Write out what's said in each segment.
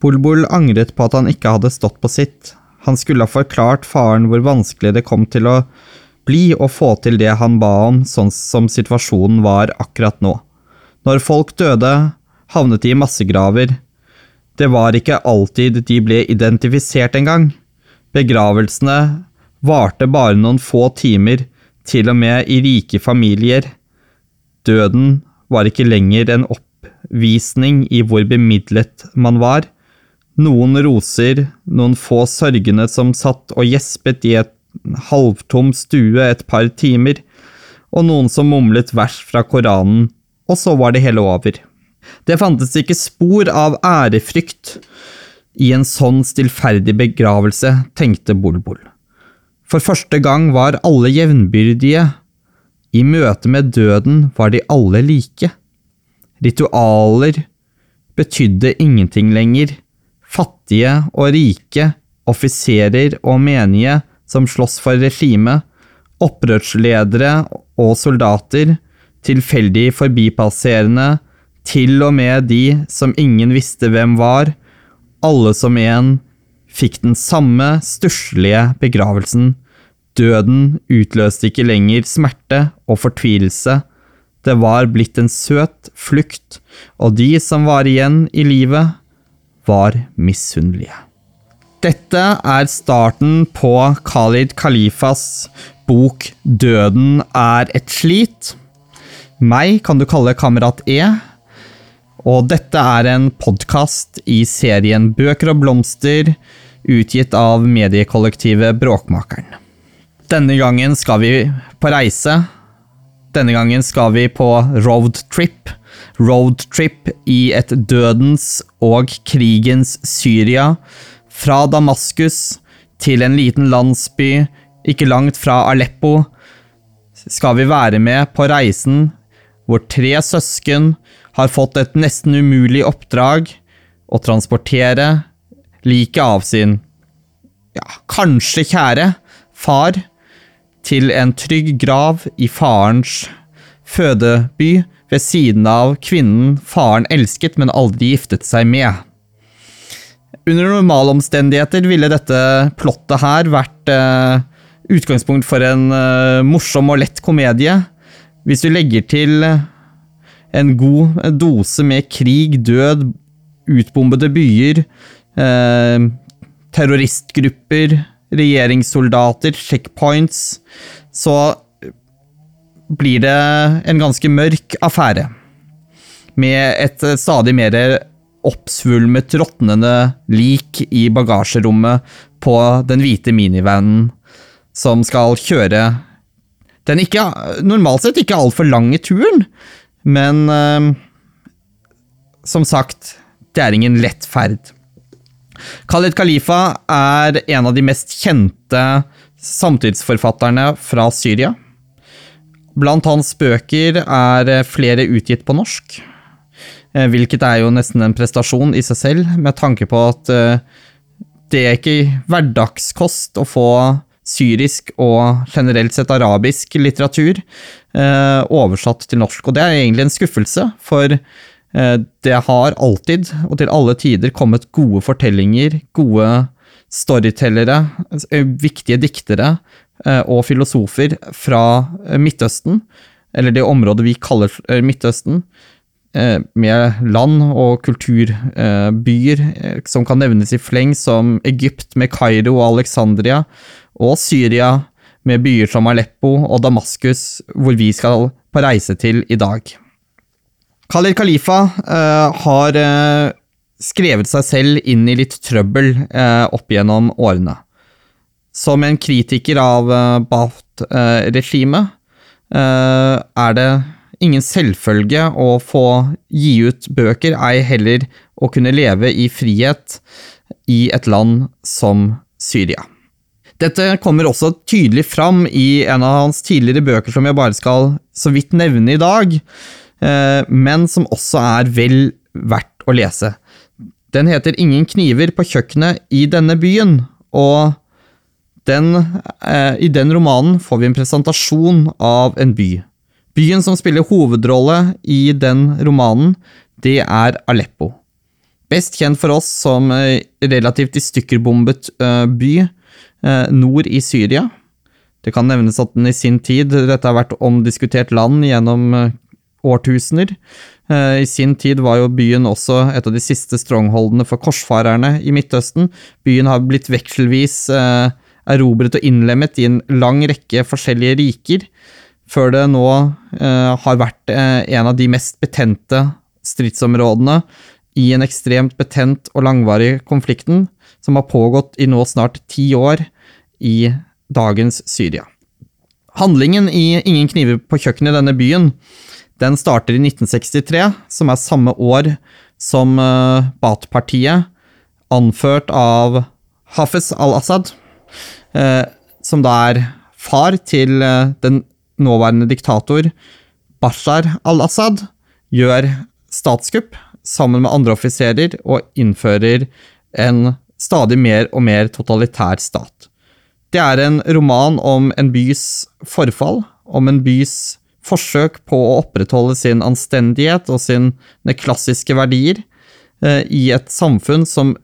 Bulbul angret på at han ikke hadde stått på sitt. Han skulle ha forklart faren hvor vanskelig det kom til å bli å få til det han ba om, sånn som situasjonen var akkurat nå. Når folk døde, havnet de i massegraver. Det var ikke alltid de ble identifisert engang. Begravelsene varte bare noen få timer, til og med i rike familier. Døden var ikke lenger en oppvisning i hvor bemidlet man var. Noen roser, noen få sørgende som satt og gjespet i et halvtom stue et par timer, og noen som mumlet vers fra Koranen, og så var det hele over. Det fantes ikke spor av ærefrykt i en sånn stillferdig begravelse, tenkte Bolbol. For første gang var alle jevnbyrdige. I møte med døden var de alle like. Ritualer betydde ingenting lenger. Fattige og rike, offiserer og menige som slåss for regimet, opprørsledere og soldater, tilfeldig forbipasserende, til og med de som ingen visste hvem var, alle som en, fikk den samme stusslige begravelsen. Døden utløste ikke lenger smerte og fortvilelse, det var blitt en søt flukt, og de som var igjen i livet, var misunnelige. Dette er starten på Khalid Khalifas bok Døden er et slit. Meg kan du kalle Kamerat E. Og dette er en podkast i serien Bøker og blomster, utgitt av mediekollektivet Bråkmakeren. Denne gangen skal vi på reise. Denne gangen skal vi på roadtrip. Roadtrip i et dødens og krigens Syria. Fra Damaskus til en liten landsby ikke langt fra Aleppo skal vi være med på reisen hvor tre søsken har fått et nesten umulig oppdrag å transportere liket av sin ja, kanskje kjære far til en trygg grav i farens fødeby ved siden av kvinnen faren elsket, men aldri giftet seg med. Under normale omstendigheter ville dette plottet her vært eh, utgangspunkt for en eh, morsom og lett komedie. Hvis du legger til en god dose med krig, død, utbombede byer, eh, terroristgrupper, regjeringssoldater, checkpoints, så blir det en ganske mørk affære. Med et stadig mer oppsvulmet, råtnende lik i bagasjerommet på den hvite minivanen som skal kjøre den ikke, normalt sett ikke altfor lange turen, men uh, som sagt, det er ingen lett ferd. Khaled Khalifa er en av de mest kjente samtidsforfatterne fra Syria. Blant hans bøker er flere utgitt på norsk, eh, hvilket er jo nesten en prestasjon i seg selv, med tanke på at eh, det er ikke hverdagskost å få syrisk og generelt sett arabisk litteratur eh, oversatt til norsk. Og det er egentlig en skuffelse, for det har alltid, og til alle tider, kommet gode fortellinger, gode storytellere, viktige diktere Eh, og filosofer fra eh, Midtøsten, eller det området vi kaller eh, Midtøsten, med land og kulturbyer som kan nevnes i fleng, som Egypt med Kairo og Alexandria, og Syria med byer som Aleppo og Damaskus, hvor vi skal på reise til i dag. Khalil Khalifa har skrevet seg selv inn i litt trøbbel opp gjennom årene. Som en kritiker av uh, Baath-regimet uh, er det ingen selvfølge å få gi ut bøker, ei heller å kunne leve i frihet i et land som Syria. Dette kommer også tydelig fram i en av hans tidligere bøker som jeg bare skal så vidt nevne i dag, eh, men som også er vel verdt å lese. Den heter Ingen kniver på kjøkkenet i denne byen, og den, eh, I den romanen får vi en presentasjon av en by. Byen som spiller hovedrolle i den romanen, det er Aleppo. Best kjent for oss som relativt i stykkerbombet by nord i Syria. Det kan nevnes at den i sin tid Dette har vært omdiskutert land gjennom årtusener. I sin tid var jo byen også et av de siste strongholdene for korsfarerne i Midtøsten. Byen har blitt vekselvis erobret og innlemmet i en lang rekke forskjellige riker, før det nå eh, har vært eh, en av de mest betente stridsområdene i en ekstremt betent og langvarig konflikten, som har pågått i nå snart ti år i dagens Syria. Handlingen i Ingen kniver på kjøkkenet i denne byen den starter i 1963, som er samme år som uh, Baath-partiet, anført av Hafez al-Assad, Eh, som da er far til eh, den nåværende diktator Bashar al-Assad, gjør statskupp sammen med andre offiserer og innfører en stadig mer og mer totalitær stat. Det er en roman om en bys forfall, om en bys forsøk på å opprettholde sin anstendighet og sine klassiske verdier eh, i et samfunn som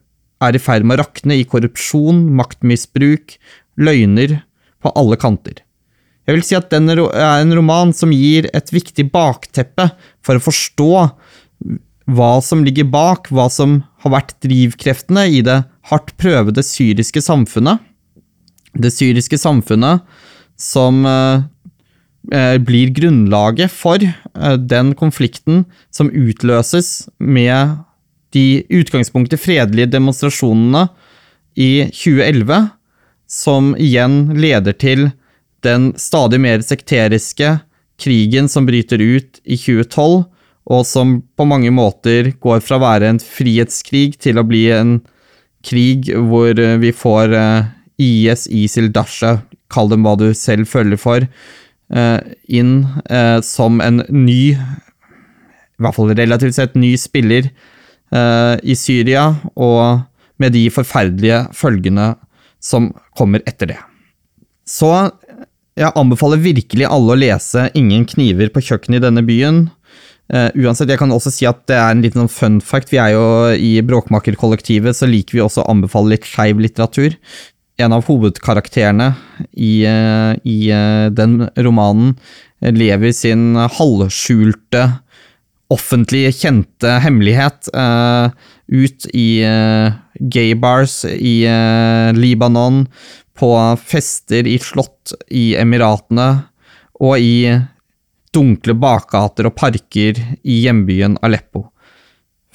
er i ferd med å rakne i korrupsjon, maktmisbruk, løgner på alle kanter. Jeg vil si at den er en roman som gir et viktig bakteppe for å forstå hva som ligger bak, hva som har vært drivkreftene i det hardt prøvede syriske samfunnet. Det syriske samfunnet som eh, eh, blir grunnlaget for eh, den konflikten som utløses med de utgangspunktet fredelige demonstrasjonene i 2011, som igjen leder til den stadig mer sekteriske krigen som bryter ut i 2012, og som på mange måter går fra å være en frihetskrig til å bli en krig hvor vi får eh, IS, ISIL, Dasha, kall dem hva du selv føler for, eh, inn eh, som en ny, i hvert fall relativt sett ny spiller Eh, i Syria, og med de forferdelige følgene som kommer etter det. Så jeg anbefaler virkelig alle å lese Ingen kniver på kjøkkenet i denne byen. Uh, uansett, jeg kan også si at det er en liten sånn fun fact. Vi er jo i Bråkmakerkollektivet, så liker vi også å anbefale litt skeiv litteratur. En av hovedkarakterene i, uh, i uh, den romanen lever sin halvskjulte offentlig kjente hemmelighet uh, ut i uh, gaybars i uh, Libanon, på fester i slott i Emiratene og i dunkle bakgater og parker i hjembyen Aleppo.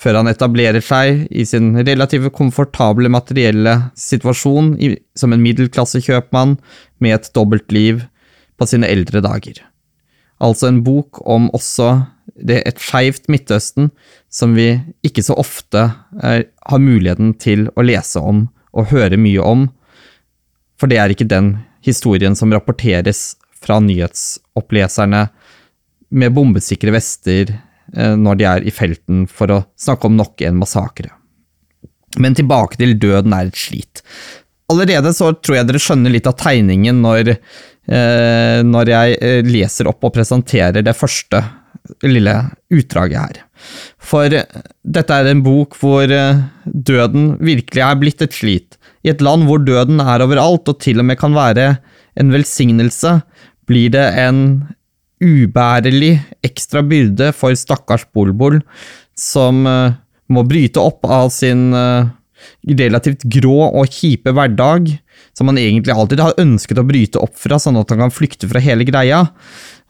Før han etablerer seg i sin relativt komfortable materielle situasjon i, som en middelklassekjøpmann med et dobbeltliv på sine eldre dager. Altså en bok om også det er et skeivt Midtøsten som vi ikke så ofte er, har muligheten til å lese om og høre mye om, for det er ikke den historien som rapporteres fra nyhetsoppleserne med bombesikre vester eh, når de er i felten for å snakke om nok en massakre. Men tilbake til Døden er et slit. Allerede så tror jeg dere skjønner litt av tegningen når, eh, når jeg eh, leser opp og presenterer det første lille utdraget her. For dette er en bok hvor eh, døden virkelig er blitt et slit. I et land hvor døden er overalt og til og med kan være en velsignelse, blir det en ubærelig ekstra byrde for stakkars Bolbol, som eh, må bryte opp av sin eh, relativt grå og kjipe hverdag, som han egentlig alltid har ønsket å bryte opp fra, sånn at han kan flykte fra hele greia.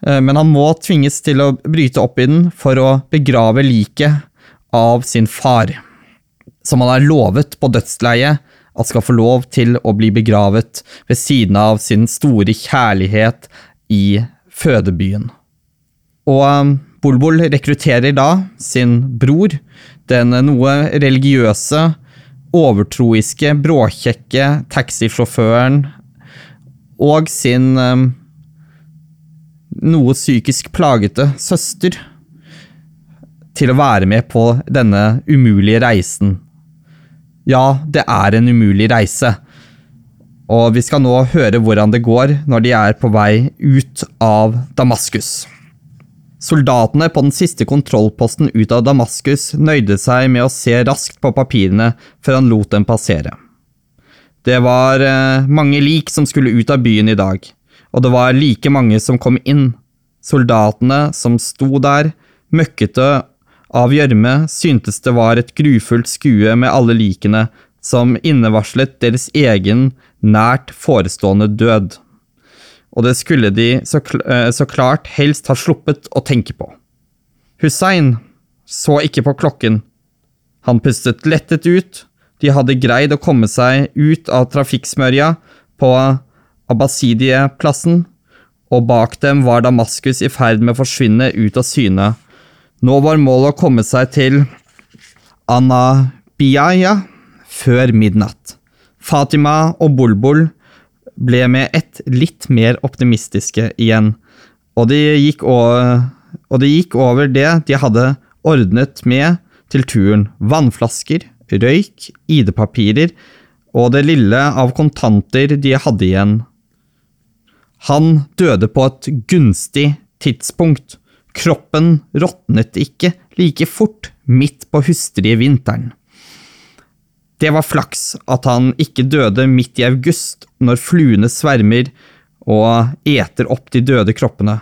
Eh, men han må tvinges til å bryte opp i den for å begrave liket av sin far, som han har lovet på dødsleiet at skal få lov til å bli begravet ved siden av sin store kjærlighet i fødebyen. Og Bolbol Bulbul rekrutterer da sin bror, den noe religiøse, overtroiske, bråkjekke taxisjåføren og sin eh, noe psykisk plagete søster til å være med på denne umulige reisen. Ja, det er en umulig reise, og vi skal nå høre hvordan det går når de er på vei ut av Damaskus. Soldatene på den siste kontrollposten ut av Damaskus nøyde seg med å se raskt på papirene før han lot dem passere. Det var eh, mange lik som skulle ut av byen i dag, og det var like mange som kom inn. Soldatene som sto der, møkkete av gjørme, syntes det var et grufullt skue med alle likene som innevarslet deres egen nært forestående død og det skulle de så, kl så, klart helst ha sluppet å tenke på. Hussein så ikke på klokken. Han pustet lettet ut, de hadde greid å komme seg ut av trafikksmørja på Abbasidia-plassen, og bak dem var Damaskus i ferd med å forsvinne ut av syne. Nå var målet å komme seg til Anabiaya før midnatt. Fatima og Bulbul ble med ett litt mer optimistiske igjen, og de, gikk over, og de gikk over det de hadde ordnet med til turen. Vannflasker, røyk, ID-papirer og det lille av kontanter de hadde igjen. Han døde på et gunstig tidspunkt. Kroppen råtnet ikke like fort midt på hustrige vinteren. Det var flaks at han ikke døde midt i august, når fluene svermer og eter opp de døde kroppene.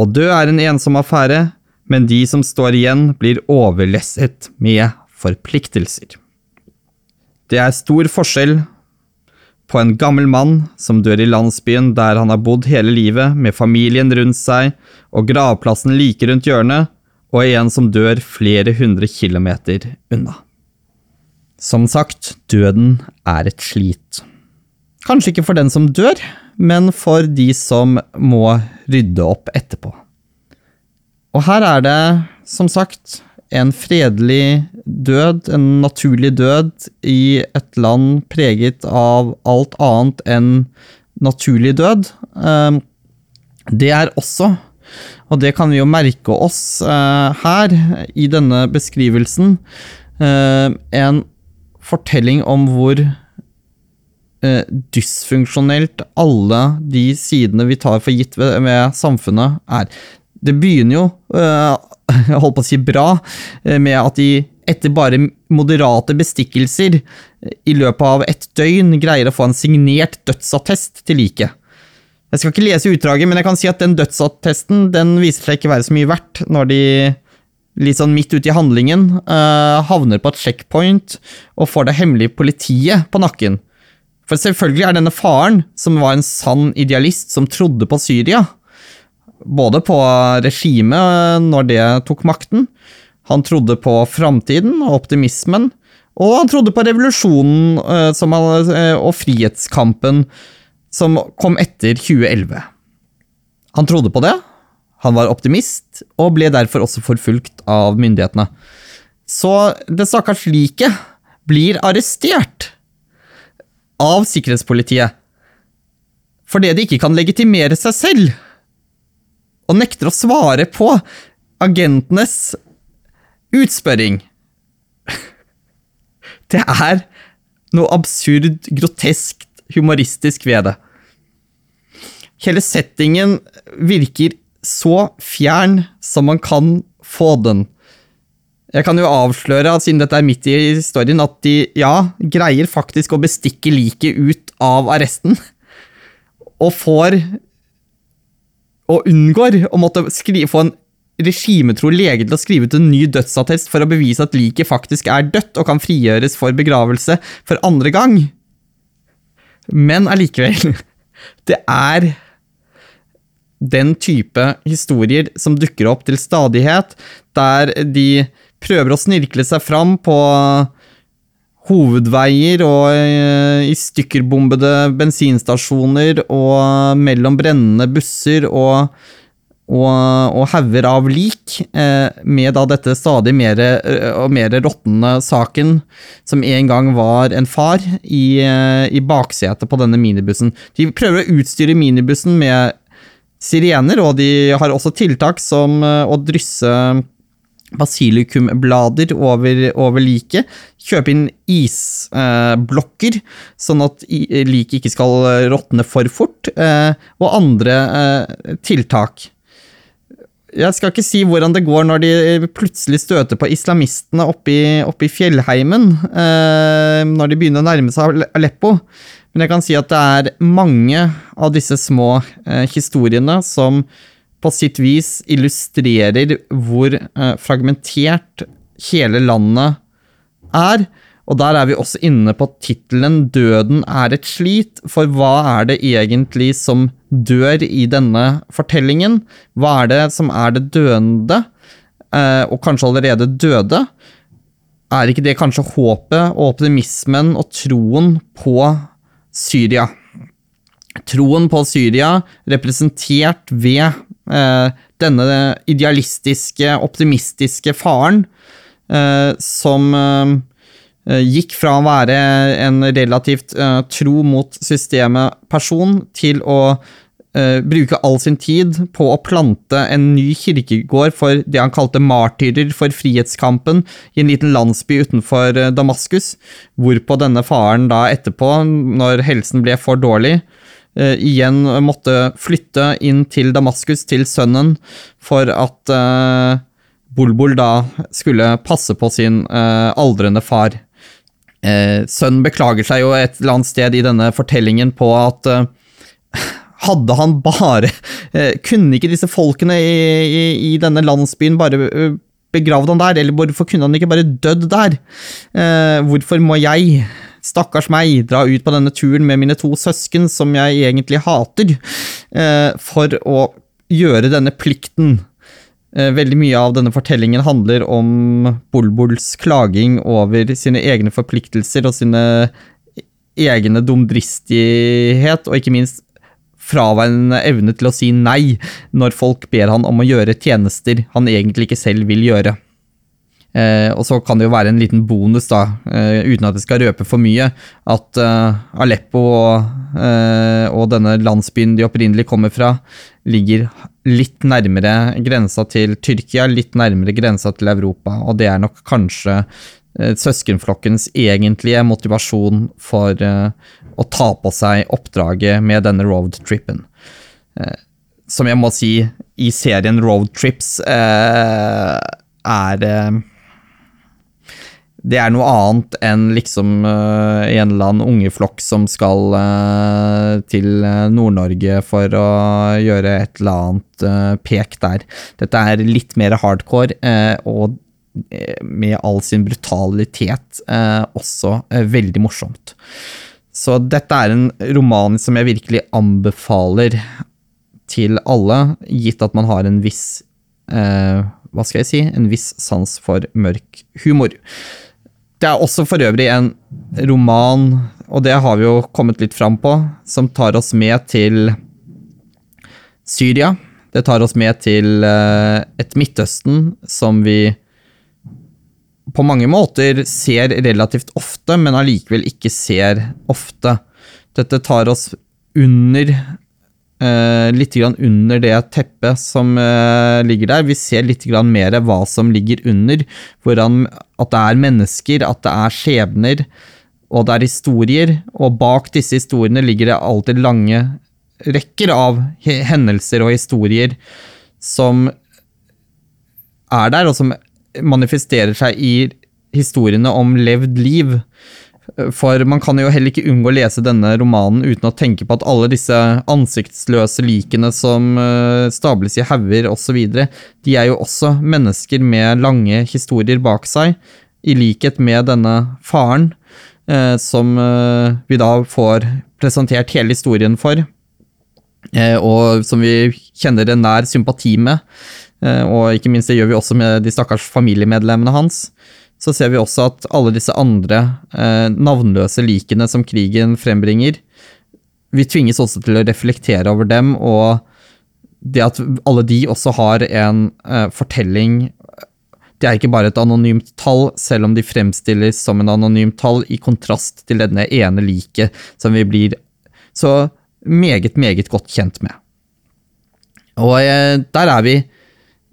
Å dø er en ensom affære, men de som står igjen, blir overlesset med forpliktelser. Det er stor forskjell på en gammel mann som dør i landsbyen der han har bodd hele livet, med familien rundt seg og gravplassen like rundt hjørnet, og en som dør flere hundre kilometer unna. Som sagt, døden er et slit. Kanskje ikke for den som dør, men for de som må rydde opp etterpå. Og her er det, som sagt, en fredelig død, en naturlig død, i et land preget av alt annet enn naturlig død. Ehm, det er også, og det kan vi jo merke oss eh, her i denne beskrivelsen, eh, en fortelling om hvor eh, dysfunksjonelt alle de sidene vi tar for gitt ved, samfunnet, er. Det begynner jo, jeg holdt på å si bra, eh, med at de etter bare moderate bestikkelser eh, i løpet av et døgn greier å få en signert dødsattest til like. Jeg skal ikke lese utdraget, men jeg kan si at den dødsattesten den viser seg ikke være så mye verdt når de litt sånn midt ute i handlingen, uh, havner på et checkpoint og får det hemmelige politiet på nakken. For selvfølgelig er denne faren, som var en sann idealist som trodde på Syria, både på regimet når det tok makten, han trodde på framtiden og optimismen, og han trodde på revolusjonen han, uh, og frihetskampen som kom etter 2011. Han trodde på det, han var optimist, og ble derfor også forfulgt av myndighetene. Så det stakkars liket blir arrestert av sikkerhetspolitiet fordi de ikke kan legitimere seg selv, og nekter å svare på agentenes utspørring. Det er noe absurd, groteskt, humoristisk ved det. Hele settingen virker så fjern som man kan få den. Jeg kan jo avsløre, siden dette er midt i historien, at de ja, greier faktisk å bestikke liket ut av arresten. Og får Og unngår å måtte skrive, få en regimetro lege til å skrive ut en ny dødsattest for å bevise at liket faktisk er dødt og kan frigjøres for begravelse for andre gang. Men allikevel. Det er den type historier som dukker opp til stadighet, der de prøver å snirkle seg fram på hovedveier og eh, i stykkerbombede bensinstasjoner og mellom brennende busser og, og, og hauger av lik, eh, med da dette stadig mer eh, og mer råtnende saken, som en gang var en far, i, i baksetet på denne minibussen. De prøver å utstyre minibussen med sirener, og de har også tiltak som å drysse basilikumblader over, over liket. Kjøpe inn isblokker, eh, sånn at liket ikke skal råtne for fort, eh, og andre eh, tiltak. jeg skal ikke si hvordan det går når de plutselig støter på islamistene oppe i, oppe i fjellheimen, eh, når de begynner å nærme seg Aleppo. Men jeg kan si at det er mange av disse små eh, historiene som på sitt vis illustrerer hvor eh, fragmentert hele landet er. Og der er vi også inne på tittelen 'Døden er et slit', for hva er det egentlig som dør i denne fortellingen? Hva er det som er det døende, eh, og kanskje allerede døde? Er ikke det kanskje håpet og optimismen og troen på Syria? Troen på Syria representert ved denne idealistiske, optimistiske faren, eh, som eh, Eh, gikk fra å være en relativt tro mot systemet-person til å bruke all sin tid på å plante en ny kirkegård for det han kalte martyrer for frihetskampen i en liten landsby utenfor Damaskus, hvorpå denne faren da etterpå, når helsen ble for dårlig, igjen måtte flytte inn til Damaskus, til sønnen, for at Bulbul da skulle passe på sin aldrende far. Eh, sønnen beklager seg jo et eller annet sted i denne fortellingen på at eh, hadde han bare eh, Kunne ikke disse folkene i, i, i denne landsbyen bare eh, begravd han der, eller hvorfor kunne han ikke bare dødd der? Eh, hvorfor må jeg, stakkars meg, dra ut på denne turen med mine to søsken, som jeg egentlig hater, eh, for å gjøre denne plikten? Eh, veldig mye av denne fortellingen handler om Bulbuls klaging over sine egne forpliktelser og sine egne dumdristighet, og ikke minst fraværende evne til å si nei når folk ber han om å gjøre tjenester han egentlig ikke selv vil gjøre. Eh, og så kan det jo være en liten bonus, da, eh, uten at det skal røpe for mye, at eh, Aleppo og, eh, og, denne landsbyen de opprinnelig kommer fra, ligger litt nærmere grensa til Tyrkia, litt nærmere grensa til Europa, og det er nok kanskje eh, søskenflokkens egentlige motivasjon for eh, å ta på seg oppdraget med denne roadtrippen. som jeg må si, i serien Roadtrips er det er noe annet enn liksom uh, en eller annen ungeflokk som skal uh, til eh, Nord-Norge for å gjøre et eller annet uh, pek der. Dette er litt mer hardcore, og med all sin brutalitet også veldig morsomt. Så dette er en roman som jeg virkelig anbefaler til alle, gitt at man har en viss hva skal jeg si, en viss sans for mørk humor. Det er også for øvrig en roman, og det har vi jo kommet litt fram på, som tar oss med til Syria. Det tar oss med til eh, et Midtøsten som vi på mange måter ser relativt ofte, men allikevel ikke ser ofte. Dette tar oss under uh, litt grann under det teppet som uh, ligger der. Vi ser litt grann mer hva som ligger under. Hvordan, at det er mennesker, at det er skjebner, og det er historier. Og bak disse historiene ligger det alltid lange rekker av hendelser og historier som er der, og som manifesterer seg i historiene om levd liv. For man kan jo heller ikke unngå å lese denne romanen uten å tenke på at alle disse ansiktsløse likene som eh, stables i hauger osv., de er jo også mennesker med lange historier bak seg, i likhet med denne faren, eh, som eh, vi da får presentert hele historien for, og som vi kjenner en nær sympati med. Og ikke minst det gjør vi også med de stakkars familiemedlemmene hans så ser vi også at alle disse andre eh, navnløse likene som krigen frembringer, vi tvinges også til å reflektere over dem, og det at alle de også har en eh, fortelling Det er ikke bare et anonymt tall, selv om de fremstilles som en anonymt tall, i kontrast til denne ene liket som vi blir så meget, meget godt kjent med. Og eh, der er vi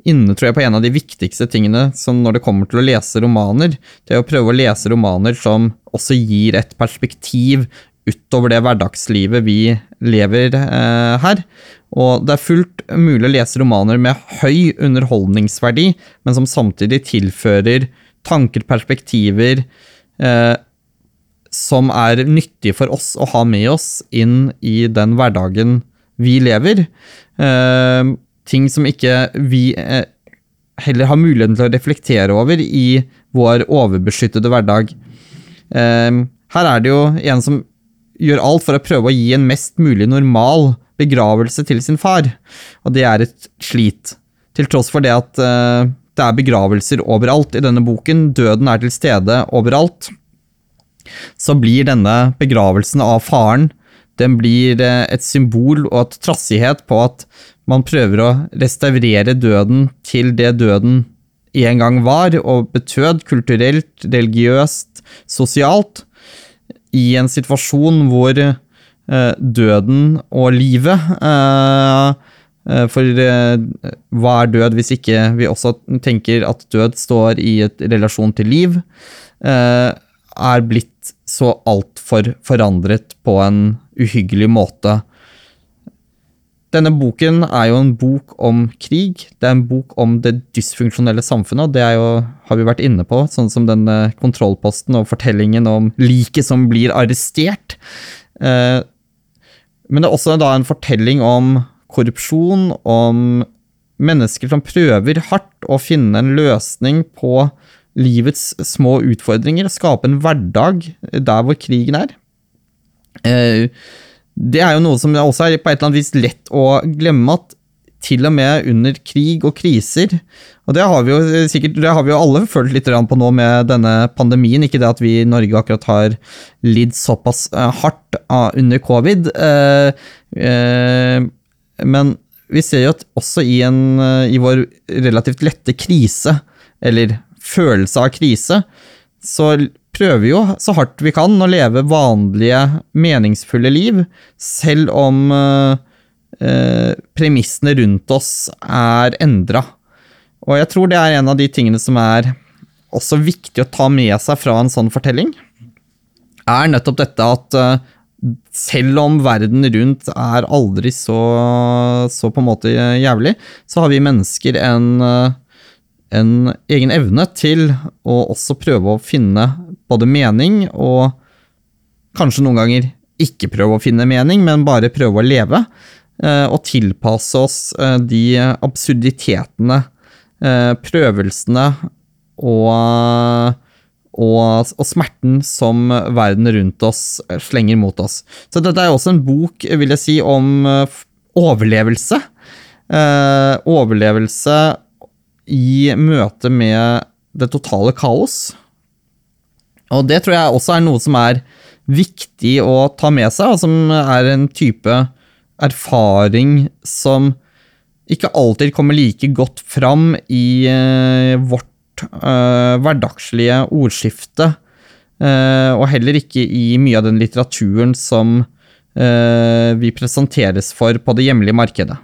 inne tror jeg, på en av de viktigste tingene som når det kommer til å lese romaner. Det er å prøve å lese romaner som også gir et perspektiv utover det hverdagslivet vi lever eh, her. Og det er fullt mulig å lese romaner med høy underholdningsverdi, men som samtidig tilfører tanker, perspektiver eh, som er nyttige for oss å ha med oss inn i den hverdagen vi lever. Eh, ting som ikke vi eh, heller har muligheten til å reflektere over i vår overbeskyttede hverdag. Eh, her er det jo en som gjør alt for å prøve å gi en mest mulig normal begravelse til sin far, og det er et slit. Til tross for det at uh, det er begravelser overalt i denne boken, døden er til stede overalt, så blir denne begravelsen av faren den blir uh, et symbol og et trassighet på at man prøver å restaurere døden til det døden en gang var og betød, kulturelt, religiøst, sosialt, i en situasjon hvor Eh, døden og livet. Eh, eh, for hva er død hvis ikke vi også tenker at død står i et relasjon til liv? Er blitt så altfor forandret på en uhyggelig måte. Denne boken er jo en bok om krig. Det er en bok om det dysfunksjonelle samfunnet, og det jo, har vi vært inne på, sånn som denne kontrollposten og fortellingen om liket som blir arrestert. Men det er også da en fortelling om korrupsjon, om mennesker som prøver hardt å finne en løsning på livets små utfordringer, skape en hverdag der hvor krigen er. Eh, det er jo noe som også er på et eller annet vis lett å glemme, at til og med under krig og kriser. Og det har vi jo sikkert, det har vi jo alle følt litt på nå med denne pandemien. Ikke det at vi i Norge akkurat har lidd såpass uh, hardt uh, under covid. Men vi ser jo at også i, en, i vår relativt lette krise, eller følelse av krise, så prøver jo så hardt vi kan å leve vanlige, meningsfulle liv, selv om Eh, premissene rundt oss er endra. Og jeg tror det er en av de tingene som er også viktig å ta med seg fra en sånn fortelling, er nettopp dette at uh, selv om verden rundt er aldri så, så på en måte jævlig, så har vi mennesker en, uh, en egen evne til å også prøve å finne både mening og kanskje noen ganger ikke prøve å finne mening, men bare prøve å leve. Eh, og tilpasse oss eh, de absurditetene, eh, prøvelsene og, og, og, smerten som verden rundt oss slenger mot oss. Så dette er også en bok, vil jeg si, om overlevelse. overlevelse i møte med det totale kaos. Og det tror jeg også er noe som er viktig å ta med seg, og som er en type erfaring som ikke alltid kommer like godt fram i uh, vårt uh, hverdagslige ordskifte. Uh, og heller ikke i mye av den litteraturen som vi presenteres for på det hjemlige markedet.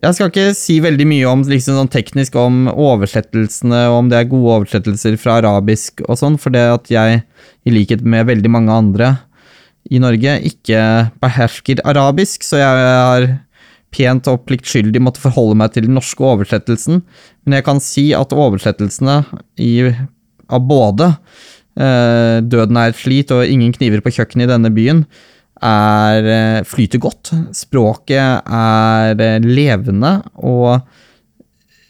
Jeg skal ikke si veldig mye om liksom sånn teknisk om oversettelsene, om det er gode oversettelser fra arabisk og sånn, for det at jeg, i likhet med veldig mange andre, i Norge ikke behersker arabisk, så jeg har pent og pliktskyldig måtte forholde meg til den norske oversettelsen. Men jeg kan si at oversettelsene i, av både eh, 'Døden er et slit' og 'Ingen kniver på kjøkkenet i denne byen' er, eh, flyter godt. Språket er eh, levende, og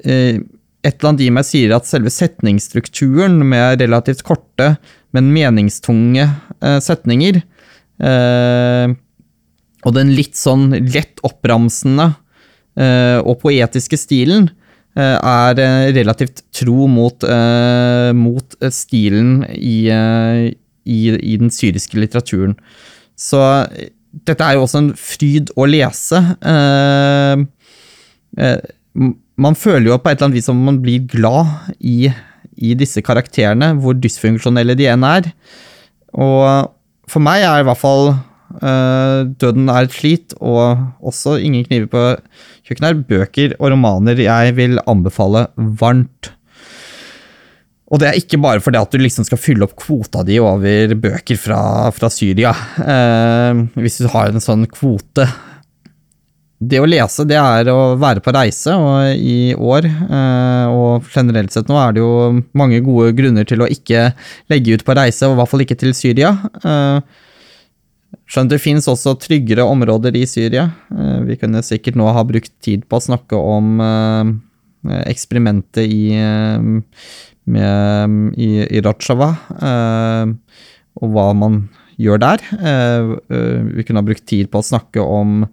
eh, et eller annet i meg sier at selve setningsstrukturen med relativt korte, men meningstunge setninger og den litt sånn lett oppramsende og poetiske stilen er relativt tro mot, mot stilen i, i, i, den syriske litteraturen. Så dette er jo også en fryd å lese. man føler jo på et eller annet vis som man blir glad i, i disse karakterene, hvor dysfunksjonelle de enn er. Og for meg er i hvert fall 'Døden er et slit' og også 'Ingen kniver på kjøkkenet' er bøker og romaner jeg vil anbefale varmt. Og det er ikke bare fordi at du liksom skal fylle opp kvota di over bøker fra, fra Syria. Eh, hvis du har en sånn kvote. det å lese, det er å være på reise, og i år, eh, og generelt sett nå, er det jo mange gode grunner til å ikke legge ut på reise, og i hvert fall ikke til Syria. Eh, skjønt det finnes også tryggere områder i Syria. Eh, vi kunne sikkert nå ha brukt tid på å snakke om eksperimentet i, med, i, i Rojava, og hva man gjør der. Vi kunne ha brukt tid på å snakke om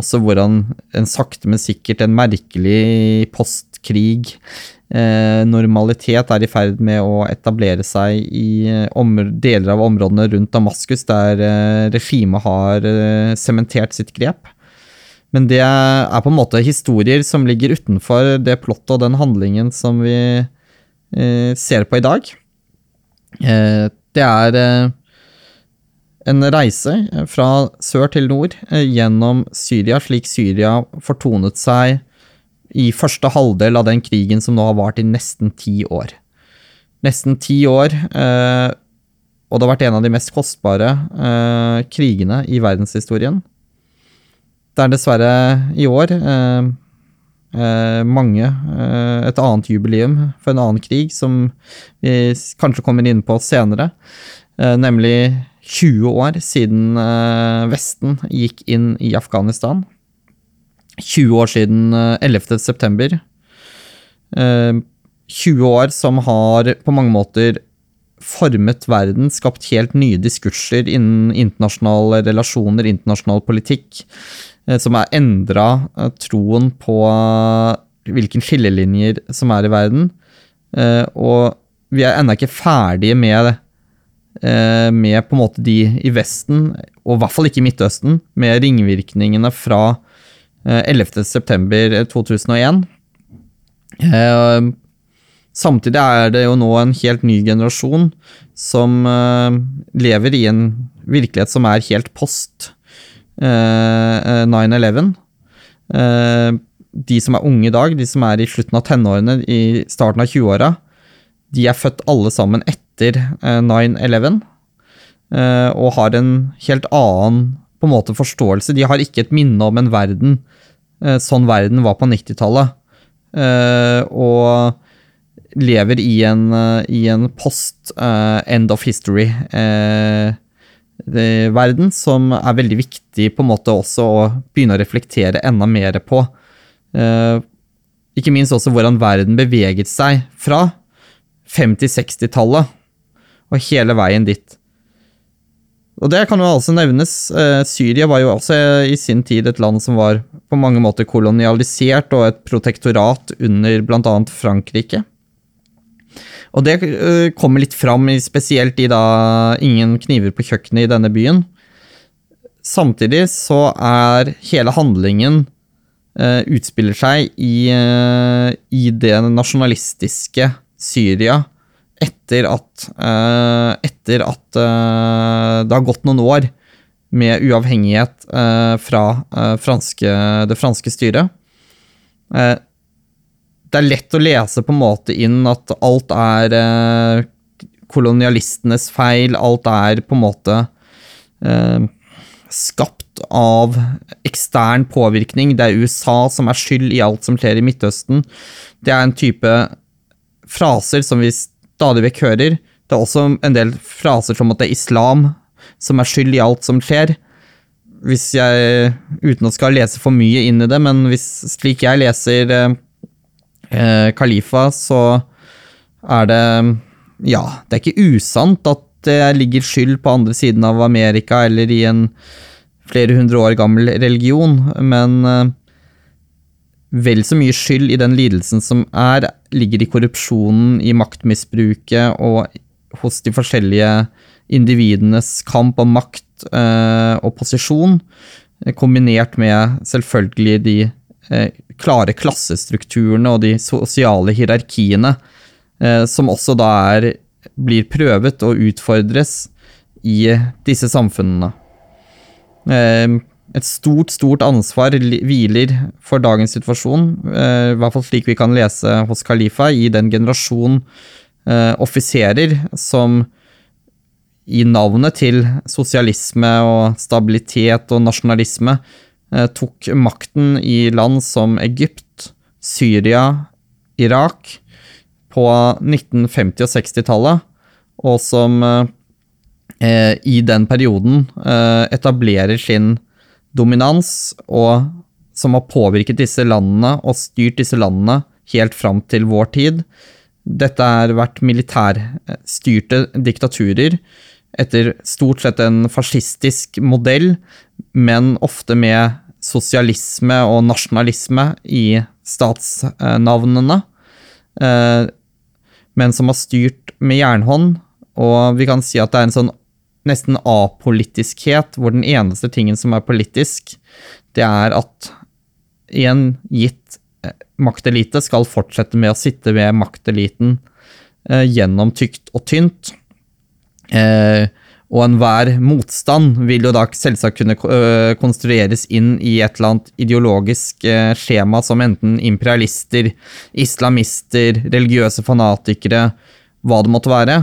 også hvordan en sakte, men sikkert en merkelig postkrig eh, normalitet er i ferd med å etablere seg i eh, deler av områdene rundt Damaskus, der eh, regimet har eh, sementert sitt grep. Men det er på en måte historier som ligger utenfor det plottet og den handlingen som vi eh, ser på i dag. Eh, det er en reise fra sør til nord eh, gjennom Syria, slik Syria fortonet seg i første halvdel av den krigen som nå har vart i nesten ti år. Nesten ti år, eh, og det har vært en av de mest kostbare eh, krigene i verdenshistorien. Det er dessverre i år mange Et annet jubileum for en annen krig, som vi kanskje kommer inn på senere, nemlig 20 år siden eh, Vesten gikk inn i Afghanistan. 20 år siden 11. Eh, september. 20 eh, år som har på mange måter formet verden, skapt helt nye diskurser innen internasjonale relasjoner, internasjonal politikk, som har endra troen på hvilke skillelinjer som er i verden. Og vi er ennå ikke ferdige med Eh, med på en måte de i Vesten, og i hvert fall ikke i Midtøsten, med ringvirkningene fra 11.9.2001. Eh, eh, samtidig er det jo nå en helt ny generasjon som lever i en virkelighet som er helt post 9-11. De som er unge i dag, de som er i slutten av tenårene, i starten av 20-åra, de er født alle sammen etter eh, 9-11, eh, eh, og har en helt annen på en måte forståelse. De har ikke et minne om en verden eh, sånn verden var på 90-tallet. Og lever i en, i en post end of history-verden, som er veldig viktig på en måte også å begynne å reflektere enda mer på. Ikke minst også hvordan verden beveget seg fra 50-60-tallet og hele veien dit. Og det kan jo altså nevnes. Eh, Syria var jo også i sin tid et land som var på mange måter kolonialisert og et protektorat under bl.a. Frankrike. Og det uh, kommer litt fram, spesielt i da Ingen kniver på kjøkkenet i denne byen. Samtidig så er hele handlingen uh, utspiller seg i, uh, i det nasjonalistiske Syria etter at, etter at det har gått noen år med uavhengighet fra franske, det franske styret. Det er lett å lese på en måte inn at alt er kolonialistenes feil, alt er på en måte skapt av ekstern påvirkning. Det er USA som er skyld i alt som skjer i Midtøsten. Det er en type fraser som vi stadig vekk hører. Det er også en del fraser som at det er islam som er skyld i alt som skjer. Hvis jeg, uten å skal lese for mye inn i det, men hvis, slik jeg leser eh, eh, Khalifa, så er det Ja, det er ikke usant at det ligger skyld på andre siden av Amerika eller i en flere hundre år gammel religion, men eh, vel så mye skyld i den lidelsen som er, ligger i korrupsjonen, i maktmisbruket og hos de forskjellige individenes kamp om makt eh, og posisjon, eh, kombinert med selvfølgelig de klare klassestrukturene og de sosiale hierarkiene, eh, som også da er, blir prøvet og utfordres i disse samfunnene. Eh, et stort, stort ansvar hviler for dagens situasjon, eh, i hvert fall slik vi kan lese hos Khalifa, i den generasjon eh, offiserer som i navnet til sosialisme og stabilitet og nasjonalisme eh, tok makten i land som Egypt, Syria, Irak på 1950- og 60-tallet, og som eh, i den perioden eh, etablerer sin dominans, og som har påvirket disse landene og styrt disse landene helt fram til vår tid. Dette har vært militærstyrte diktaturer etter stort sett en fascistisk modell, men ofte med sosialisme og nasjonalisme i statsnavnene. Eh, men som har styrt med jernhånd, og vi kan si at det er en sånn nesten apolitiskhet, hvor den eneste tingen som er politisk, det er at en gitt eh, maktelite skal fortsette med å sitte ved makteliten eh, gjennom tykt og tynt. Eh, og enhver motstand vil jo da selvsagt kunne øh, konstrueres inn i et eller annet ideologisk øh, skjema som enten imperialister, islamister, religiøse fanatikere, hva det måtte være.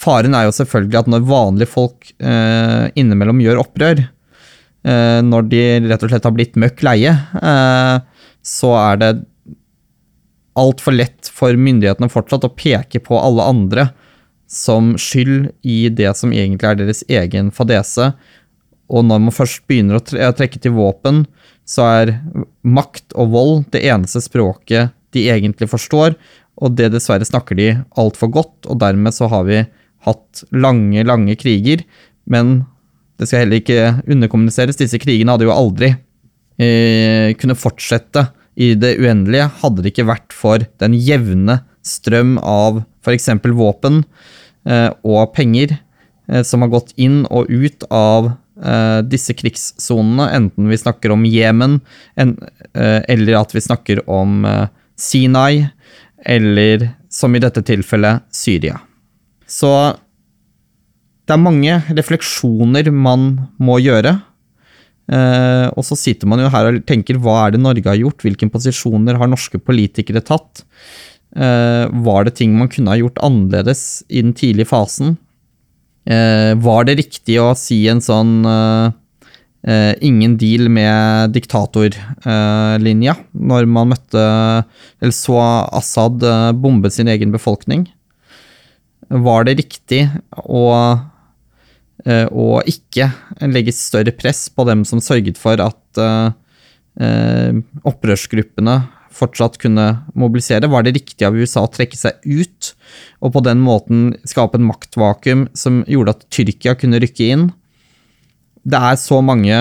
Faren er jo selvfølgelig at når vanlige folk eh, innimellom gjør opprør, når de rett og slett har blitt møkk leie, så er det altfor lett for myndighetene fortsatt å peke på alle andre som skyld i det som egentlig er deres egen fadese. Og når man først begynner å trekke til våpen, så er makt og vold det eneste språket de egentlig forstår, og det dessverre snakker de altfor godt, og dermed så har vi hatt lange, lange kriger. Men det skal heller ikke underkommuniseres, disse krigene hadde jo aldri eh, kunne fortsette i det uendelige, hadde det ikke vært for den jevne strøm av f.eks. våpen eh, og penger eh, som har gått inn og ut av eh, disse krigssonene, enten vi snakker om Jemen, eller at vi snakker om Sinai, eller som i dette tilfellet Syria. Så det er mange refleksjoner man må gjøre. Og så sitter man jo her og tenker hva er det Norge har gjort, hvilke posisjoner har norske politikere tatt? Eh, var det ting man kunne ha gjort annerledes i den tidlige fasen? Eh, var det riktig å si en sånn eh, ingen deal med diktatorlinja når man møtte eller så Assad bombe sin egen befolkning? Var det riktig å, å ikke legge større press på dem som sørget for at opprørsgruppene fortsatt kunne mobilisere? Var det riktig av USA å trekke seg ut, og på den måten skape en maktvakuum som gjorde at Tyrkia kunne rykke inn? Det er så mange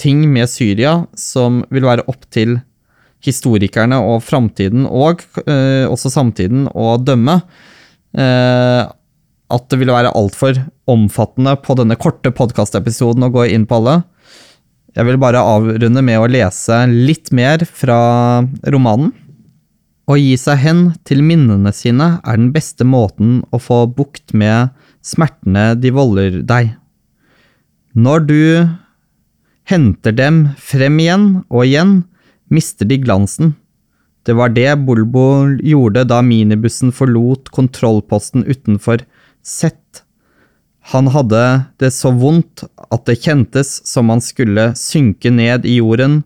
ting med Syria som vil være opp til historikerne og framtiden, og eh, også samtiden, å dømme. Eh, at det ville være altfor omfattende på denne korte podkastepisoden å gå inn på alle. Jeg vil bare avrunde med å lese litt mer fra romanen. Å gi seg hen til minnene sine er den beste måten å få bukt med smertene de volder deg. Når du henter dem frem igjen og igjen, mister de glansen. Det var det Bulbo gjorde da minibussen forlot kontrollposten utenfor Sett han hadde det så vondt at det kjentes som han skulle synke ned i jorden.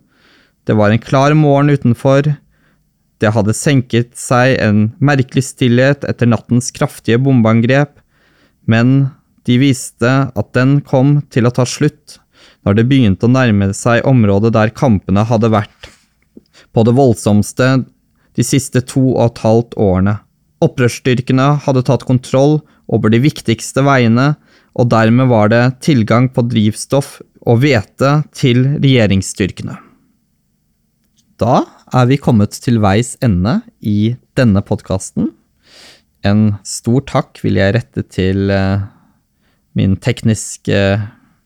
Det var en klar morgen utenfor. Det hadde senket seg en merkelig stillhet etter nattens kraftige bombeangrep, men de viste at den kom til å ta slutt når det begynte å nærme seg området der kampene hadde vært på det voldsomste de siste to og et halvt årene. Opprørsstyrkene hadde tatt kontroll over de viktigste veiene, og dermed var det tilgang på drivstoff og hvete til regjeringsstyrkene. Da er vi kommet til veis ende i denne podkasten. En stor takk vil jeg rette til eh, min tekniske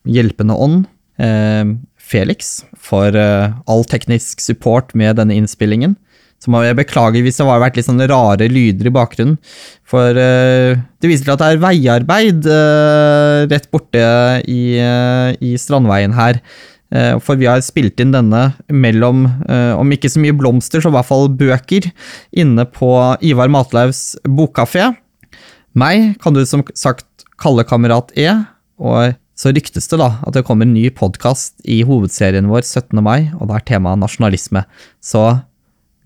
hjelpende ånd, eh, Felix, for eh, all teknisk support med denne innspillingen. Så må jeg beklage hvis det har vært litt sånne rare lyder i bakgrunnen. For uh, det viser til at det er veiarbeid uh, rett borte i, uh, i Strandveien her. For vi har spilt inn denne mellom, om ikke så mye blomster, så i hvert fall bøker, inne på Ivar Matlaugs bokkafé. Meg kan du som sagt kalle Kamerat E, og så ryktes det da at det kommer en ny podkast i hovedserien vår 17. mai, og da er temaet nasjonalisme. Så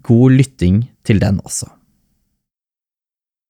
god lytting til den også.